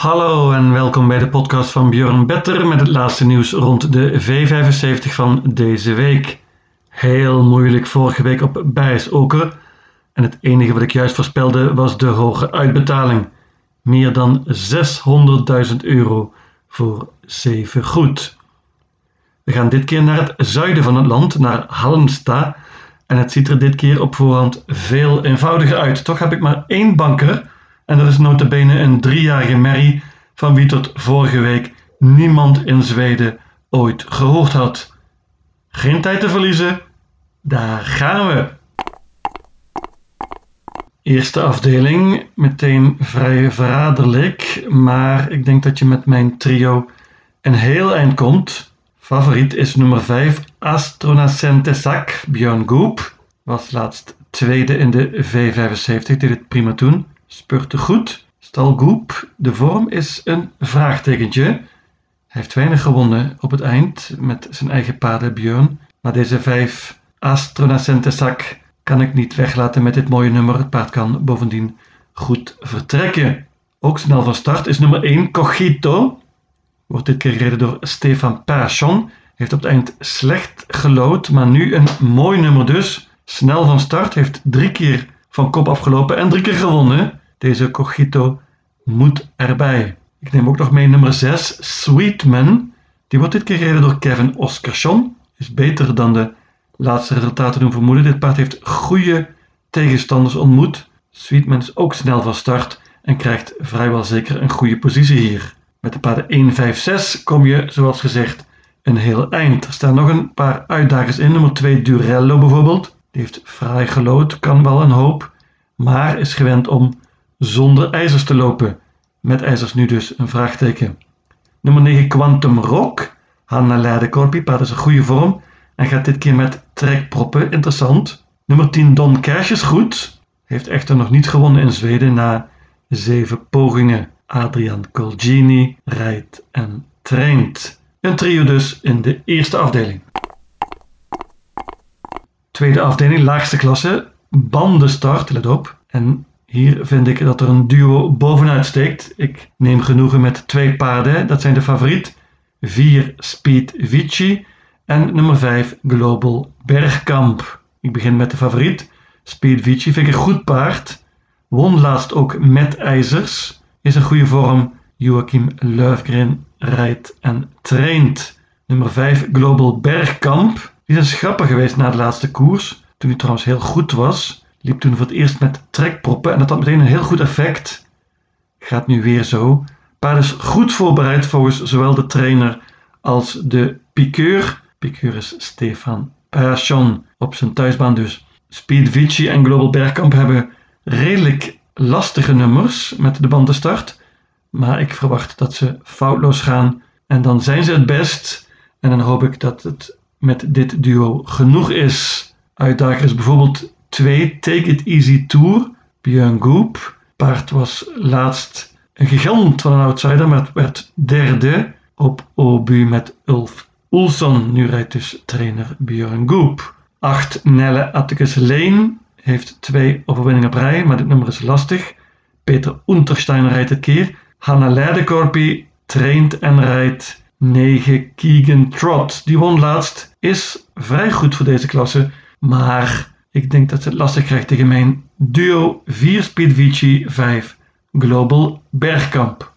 Hallo en welkom bij de podcast van Björn Better met het laatste nieuws rond de V75 van deze week. Heel moeilijk vorige week op Bijsoker en het enige wat ik juist voorspelde was de hoge uitbetaling. Meer dan 600.000 euro voor 7 goed. We gaan dit keer naar het zuiden van het land, naar Halmstad. En het ziet er dit keer op voorhand veel eenvoudiger uit. Toch heb ik maar één banker en dat is notabene een driejarige Mary van wie tot vorige week niemand in Zweden ooit gehoord had. Geen tijd te verliezen, daar gaan we. Eerste afdeling, meteen vrij verraderlijk, maar ik denk dat je met mijn trio een heel eind komt. Favoriet is nummer 5, Astronacente Sak, Björn Goop. Was laatst tweede in de V75, deed het prima toen spurte goed. Stalgoep, de vorm is een vraagtekentje. Hij heeft weinig gewonnen op het eind met zijn eigen paarden Björn. Maar deze vijf Astronacente zak kan ik niet weglaten met dit mooie nummer. Het paard kan bovendien goed vertrekken. Ook snel van start is nummer 1 Cogito. Wordt dit keer gereden door Stefan Persson. Heeft op het eind slecht gelood, maar nu een mooi nummer dus. Snel van start, heeft drie keer van kop afgelopen en drie keer gewonnen. Deze cogito moet erbij. Ik neem ook nog mee nummer 6, Sweetman. Die wordt dit keer gereden door Kevin Oscarsson. Is beter dan de laatste resultaten doen vermoeden. Dit paard heeft goede tegenstanders ontmoet. Sweetman is ook snel van start en krijgt vrijwel zeker een goede positie hier. Met de paarden 1, 5, 6 kom je, zoals gezegd, een heel eind. Er staan nog een paar uitdagers in. Nummer 2 Durello bijvoorbeeld. Die heeft fraai gelood, kan wel een hoop, maar is gewend om zonder ijzers te lopen. Met ijzers nu dus een vraagteken. Nummer 9 Quantum Rock. Hanna Leidekorpi, paard is een goede vorm en gaat dit keer met trekproppen. Interessant. Nummer 10 Don Cash goed. Heeft echter nog niet gewonnen in Zweden na zeven pogingen. Adrian Colgini rijdt en traint. Een trio dus in de eerste afdeling. Tweede afdeling, laagste klasse. Bandenstart, let op. En hier vind ik dat er een duo bovenuit steekt. Ik neem genoegen met twee paarden. Dat zijn de favoriet 4 Speed Vici en nummer 5 Global Bergkamp. Ik begin met de favoriet. Speed Vici vind ik een goed paard. Won laatst ook met ijzers. Is een goede vorm. Joachim Löfgren rijdt en traint. Nummer 5 Global Bergkamp. Die is een schapper geweest na de laatste koers. Toen hij trouwens heel goed was liep toen voor het eerst met trekproppen en dat had meteen een heel goed effect. Gaat nu weer zo. Paard is goed voorbereid volgens zowel de trainer als de piqueur. Piqueur is Stefan Persson op zijn thuisbaan dus. Speed Vici en Global Bergkamp hebben redelijk lastige nummers met de bandenstart. Maar ik verwacht dat ze foutloos gaan en dan zijn ze het best. En dan hoop ik dat het met dit duo genoeg is. Uitdager is bijvoorbeeld 2 Take It Easy Tour, Björn Goop. Paard was laatst een gigant van een outsider, maar het werd derde op Obu met Ulf Oelson. Nu rijdt dus trainer Björn Goop. 8 Nelle Atticus Lane heeft twee overwinningen op rij, maar dit nummer is lastig. Peter Unterstein rijdt het keer. Hanna Leidekorpi traint en rijdt 9 Keegan Trot. Die won laatst, is vrij goed voor deze klasse, maar ik denk dat ze het lastig krijgt tegen mijn duo 4 Speed Vici 5 Global Bergkamp.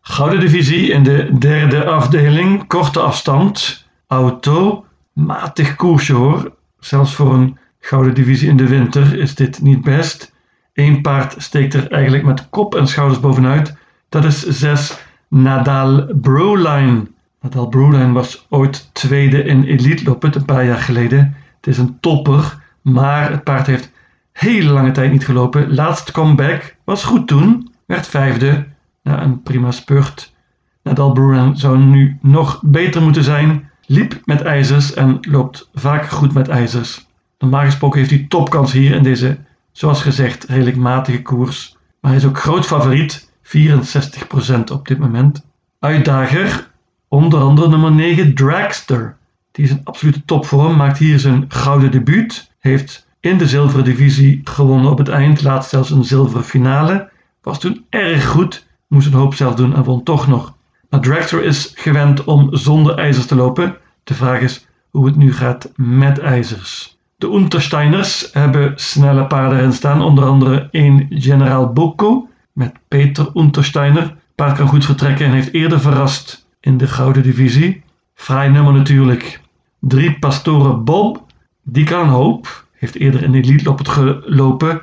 Gouden divisie in de derde afdeling, korte afstand, auto, matig koersje hoor. Zelfs voor een gouden divisie in de winter is dit niet best. Eén paard steekt er eigenlijk met kop en schouders bovenuit. Dat is 6 Nadal Broline. Nadal Broline was ooit tweede in Elite Loppet een paar jaar geleden. Het is een topper, maar het paard heeft hele lange tijd niet gelopen. Laatst comeback was goed toen, werd vijfde na een prima spurt. Nadal Broline zou nu nog beter moeten zijn. Liep met ijzers en loopt vaak goed met ijzers. Normaal gesproken heeft hij topkans hier in deze, zoals gezegd, redelijk matige koers. Maar hij is ook groot favoriet, 64% op dit moment. Uitdager Onder andere nummer 9 Dragster. Die is een absolute topvorm, maakt hier zijn gouden debuut. Heeft in de zilveren divisie gewonnen op het eind, laatst zelfs een zilveren finale. Was toen erg goed, moest een hoop zelf doen en won toch nog. Maar Dragster is gewend om zonder ijzers te lopen. De vraag is hoe het nu gaat met ijzers. De Untersteiners hebben snelle paarden erin staan, onder andere één General Boko met Peter Untersteiner. Paard kan goed vertrekken en heeft eerder verrast in de gouden divisie. Fraai nummer natuurlijk. Drie Pastoren Bob, die kan een hoop. Heeft eerder in de elite op het gelopen.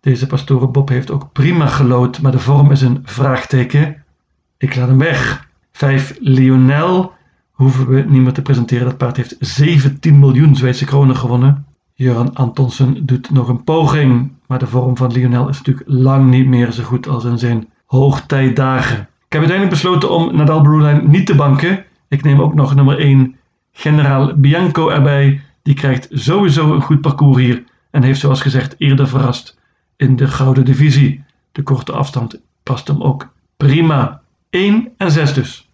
Deze Pastoren Bob heeft ook prima gelood, maar de vorm is een vraagteken. Ik laat hem weg. 5 Lionel. Hoeven we niet meer te presenteren. Dat paard heeft 17 miljoen Zweedse kronen gewonnen. Jöran Antonsen doet nog een poging. Maar de vorm van Lionel is natuurlijk lang niet meer zo goed als in zijn hoogtijdagen. Ik heb uiteindelijk besloten om Nadal Broline niet te banken. Ik neem ook nog nummer 1 Generaal Bianco erbij. Die krijgt sowieso een goed parcours hier. En heeft zoals gezegd eerder verrast in de gouden divisie. De korte afstand past hem ook prima. 1 en 6 dus.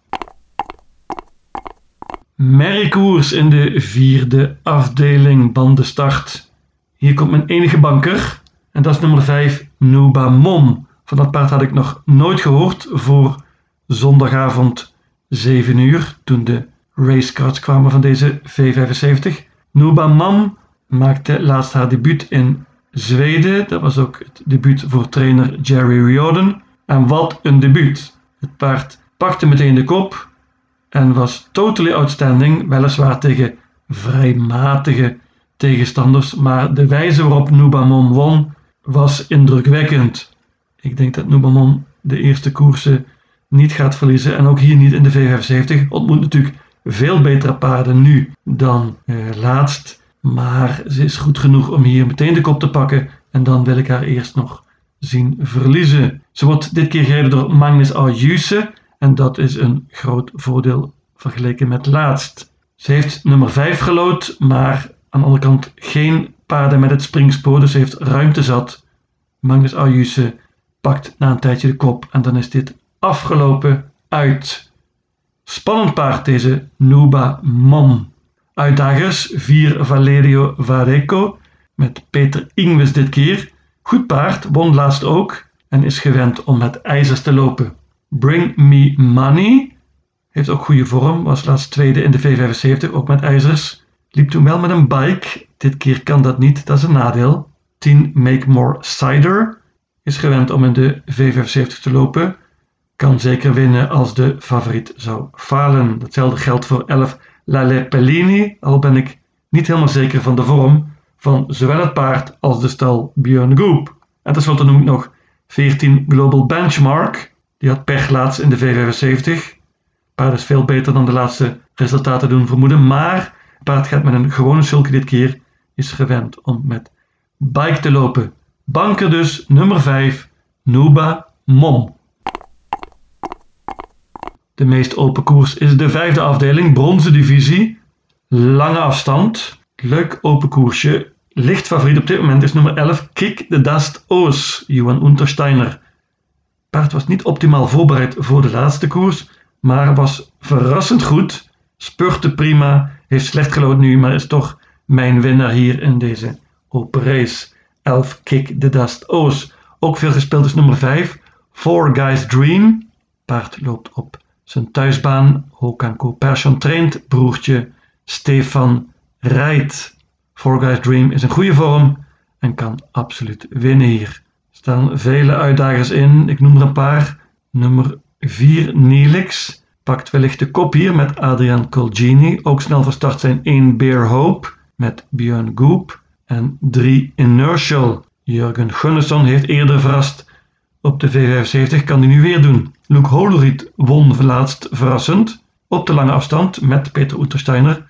Merkoers in de vierde afdeling bandenstart. Hier komt mijn enige banker. En dat is nummer 5, Nuba Mom. Van dat paard had ik nog nooit gehoord voor zondagavond 7 uur. Toen de racecards kwamen van deze V75. Nuba Mom maakte laatst haar debuut in Zweden. Dat was ook het debuut voor trainer Jerry Riordan. En wat een debuut. Het paard pakte meteen de kop en was totally outstanding, weliswaar tegen vrij matige tegenstanders, maar de wijze waarop Nubamon won was indrukwekkend. Ik denk dat Nubamon de eerste koersen niet gaat verliezen en ook hier niet in de V75. Ontmoet natuurlijk veel betere paarden nu dan eh, laatst, maar ze is goed genoeg om hier meteen de kop te pakken en dan wil ik haar eerst nog zien verliezen. Ze wordt dit keer gereden door Magnus Ayuse en dat is een groot voordeel vergeleken met laatst. Ze heeft nummer 5 gelood, maar aan de andere kant geen paarden met het springspoor, dus ze heeft ruimte zat. Magnus Ayuse pakt na een tijdje de kop en dan is dit afgelopen uit. Spannend paard deze Nuba Mom. Uitdagers 4 Valerio Vareco met Peter Ingwes dit keer. Goed paard, won laatst ook en is gewend om met ijzers te lopen. Bring Me Money heeft ook goede vorm, was laatst tweede in de V75, ook met ijzers. Liep toen wel met een bike, dit keer kan dat niet, dat is een nadeel. 10 Make More Cider is gewend om in de V75 te lopen. Kan zeker winnen als de favoriet zou falen. Hetzelfde geldt voor 11 Lale Pellini, al ben ik niet helemaal zeker van de vorm van zowel het paard als de stal Björn Goop. En tenslotte noem ik nog 14 Global Benchmark, die had pech laatst in de V75. Paard is veel beter dan de laatste resultaten doen vermoeden, maar paard gaat met een gewone sulky dit keer, is gewend om met bike te lopen. Banker dus, nummer 5, Nuba Mom. De meest open koers is de vijfde afdeling, bronzen divisie. Lange afstand, leuk open koersje. Licht favoriet op dit moment is nummer 11, Kick the Dust Oos, Johan Untersteiner paard was niet optimaal voorbereid voor de laatste koers, maar was verrassend goed, spurte prima, heeft slecht gelood nu, maar is toch mijn winnaar hier in deze open race. 11 Kick the Dust O's. Ook veel gespeeld is nummer 5, Four Guys Dream. Paard loopt op zijn thuisbaan. Hokanko Persson traint, broertje Stefan rijdt. Four Guys Dream is een goede vorm en kan absoluut winnen hier staan vele uitdagers in. Ik noem er een paar. Nummer 4 Neelix pakt wellicht de kop hier met Adrian Colgini. Ook snel van start zijn 1 Bear Hope met Björn Goop. En 3 Inertial. Jurgen Gunnarsson heeft eerder verrast op de V75, kan hij nu weer doen. Luke Holeriet won laatst verrassend op de lange afstand met Peter Oetersteiner.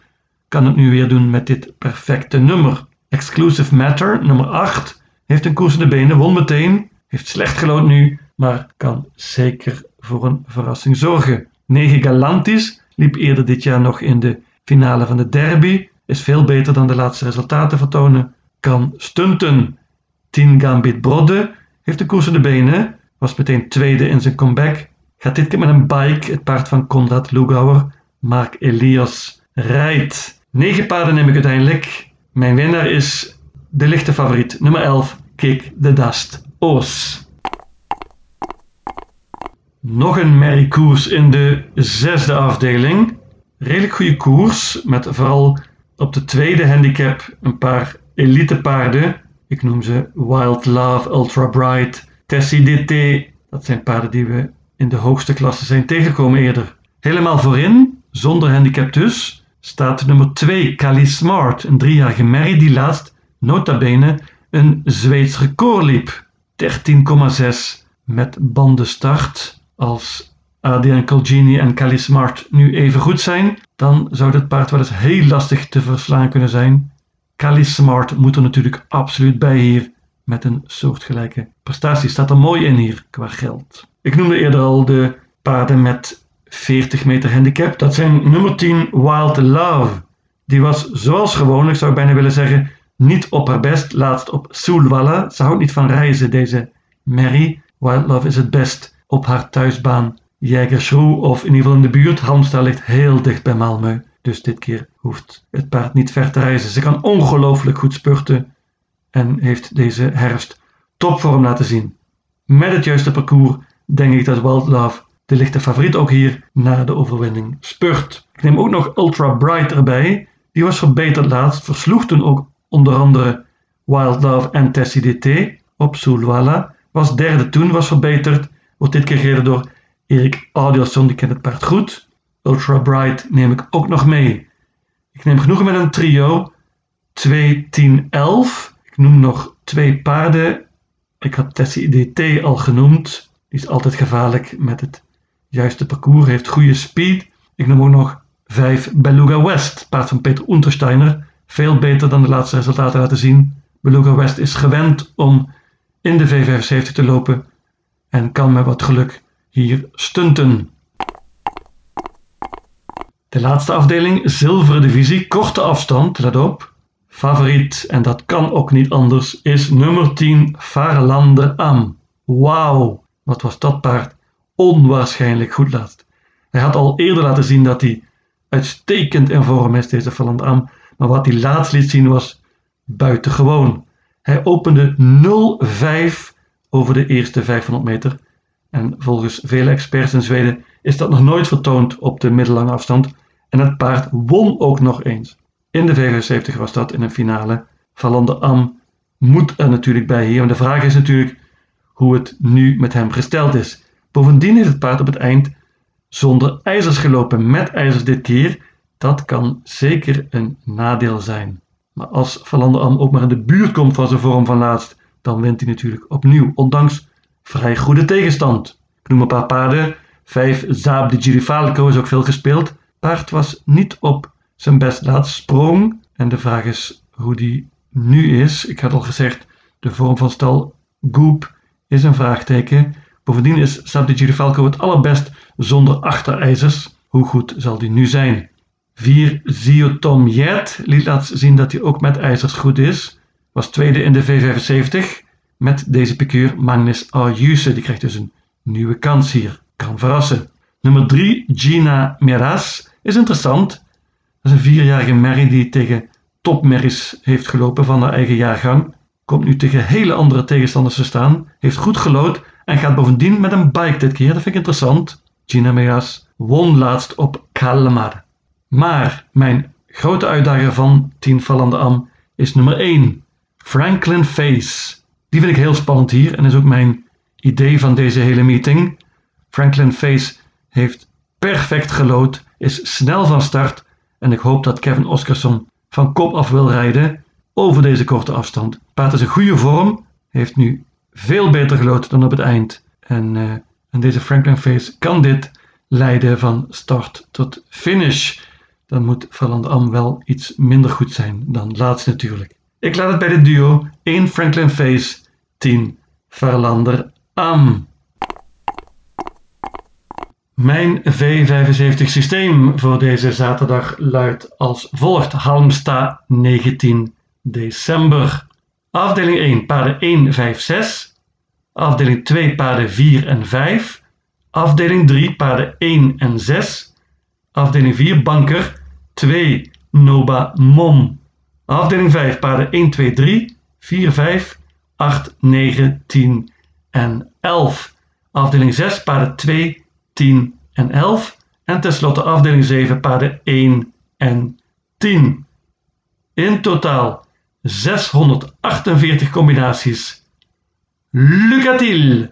Kan het nu weer doen met dit perfecte nummer. Exclusive Matter, nummer 8, heeft een koers in de benen, won meteen, heeft slecht gelood nu, maar kan zeker voor een verrassing zorgen. 9 Galantis liep eerder dit jaar nog in de finale van de derby, is veel beter dan de laatste resultaten vertonen, kan stunten. 10 Gambit Brodde heeft de koers in de benen, was meteen tweede in zijn comeback, gaat dit keer met een bike, het paard van Konrad Lugauer, Mark Elias rijdt. 9 paarden neem ik uiteindelijk. Mijn winnaar is de lichte favoriet, nummer 11, Kick the Dust, Oos. Nog een merrie koers in de zesde afdeling. Redelijk goede koers, met vooral op de tweede handicap een paar elite paarden. Ik noem ze Wild Love, Ultra Bright, Tessie DT. Dat zijn paarden die we in de hoogste klasse zijn tegengekomen eerder. Helemaal voorin, zonder handicap dus, staat nummer 2 Cali Smart, een driejarige merrie die laatst, nota bene, een Zweeds record liep. 13,6 met bandenstart. Als Adrian Colgini en Cali Smart nu even goed zijn, dan zou dit paard wel eens heel lastig te verslaan kunnen zijn. Cali Smart moet er natuurlijk absoluut bij hier met een soortgelijke prestatie. Staat er mooi in hier qua geld. Ik noemde eerder al de paarden met 40 meter handicap. Dat zijn nummer 10 Wild Love. Die was zoals gewoonlijk, zou ik bijna willen zeggen, niet op haar best. Laatst op Soelwalla. Ze houdt niet van reizen, deze Mary. Wild Love is het best op haar thuisbaan Jägerschroe of in ieder geval in de buurt. Halmstad ligt heel dicht bij Malmö. Dus dit keer hoeft het paard niet ver te reizen. Ze kan ongelooflijk goed spurten en heeft deze herfst topvorm laten zien. Met het juiste parcours denk ik dat Wild Love de lichte favoriet ook hier na de overwinning spurt. Ik neem ook nog Ultra Bright erbij. Die was verbeterd laatst, versloeg toen ook onder andere Wild Love en Tessie DT op Sulwala. Was derde toen, was verbeterd. Wordt dit keer gereden door Erik Audiosson, die kent het paard goed. Ultra Bright neem ik ook nog mee. Ik neem genoegen met een trio. 2, 10, 11. Ik noem nog twee paarden. Ik had Tessie DT al genoemd. Die is altijd gevaarlijk met het juiste parcours. Heeft goede speed. Ik noem ook nog 5 Beluga West. Paard van Peter Untersteiner. Veel beter dan de laatste resultaten laten zien. Beluga West is gewend om in de V75 te lopen. En kan met wat geluk hier stunten. De laatste afdeling, zilveren divisie, korte afstand, let op. Favoriet, en dat kan ook niet anders, is nummer 10 Farlander Am. Wauw, wat was dat paard onwaarschijnlijk goed laatst. Hij had al eerder laten zien dat hij uitstekend in vorm is, deze Farlander Am. Maar wat hij laatst liet zien was buitengewoon. Hij opende 0-5 over de eerste 500 meter. En volgens vele experts in Zweden is dat nog nooit vertoond op de middellange afstand. En het paard won ook nog eens. In de V75 was dat in een finale. Valander Am moet er natuurlijk bij hier. En de vraag is natuurlijk hoe het nu met hem gesteld is. Bovendien heeft het paard op het eind zonder ijzers gelopen. Met ijzers dit keer. Dat kan zeker een nadeel zijn. Maar als Valander Am ook maar in de buurt komt van zijn vorm van laatst, dan wint hij natuurlijk opnieuw. Ondanks vrij goede tegenstand. Ik noem een paar paarden. 5 Zaab de Girifalco is ook veel gespeeld. Paard was niet op zijn best laatst sprong. En de vraag is hoe die nu is. Ik had al gezegd, de vorm van stal Goop is een vraagteken. Bovendien is Zaab de Girifalco het allerbest zonder achterijzers. Hoe goed zal die nu zijn? 4 Ziotom Jet liet laten zien dat hij ook met ijzers goed is. Was tweede in de V75 met deze piqueur Magnus Ayuse. Die krijgt dus een nieuwe kans hier. Kan verrassen. Nummer 3, Gina Meras, is interessant. Is een vierjarige merrie die tegen topmerries heeft gelopen van haar eigen jaargang. Komt nu tegen hele andere tegenstanders te staan. Heeft goed gelood en gaat bovendien met een bike dit keer. Dat vind ik interessant. Gina Meras won laatst op Kalmar. Maar mijn grote uitdager van 10 Vallende Am is nummer 1. Franklin Face. Die vind ik heel spannend hier en is ook mijn idee van deze hele meeting. Franklin Face heeft perfect gelood, is snel van start en ik hoop dat Kevin Oscarson van kop af wil rijden over deze korte afstand. Paard is een goede vorm, heeft nu veel beter gelood dan op het eind. En, uh, en deze Franklin Face kan dit leiden van start tot finish. Dan moet Verland Am wel iets minder goed zijn dan laatst natuurlijk. Ik laat het bij de duo 1 Franklin Face, 10 Verlander Am. Mijn V75 systeem voor deze zaterdag luidt als volgt. Halmstad 19 december. Afdeling 1 paarden 1, 5, 6. Afdeling 2 paarden 4 en 5. Afdeling 3 paarden 1 en 6. Afdeling 4 banker 2 Noba Mon. Afdeling 5 paarden 1, 2, 3, 4, 5, 8, 9, 10 en 11. Afdeling 6 paarden 2, 10 en 11. En tenslotte afdeling 7 paarden 1 en 10. In totaal 648 combinaties. Lucatiel!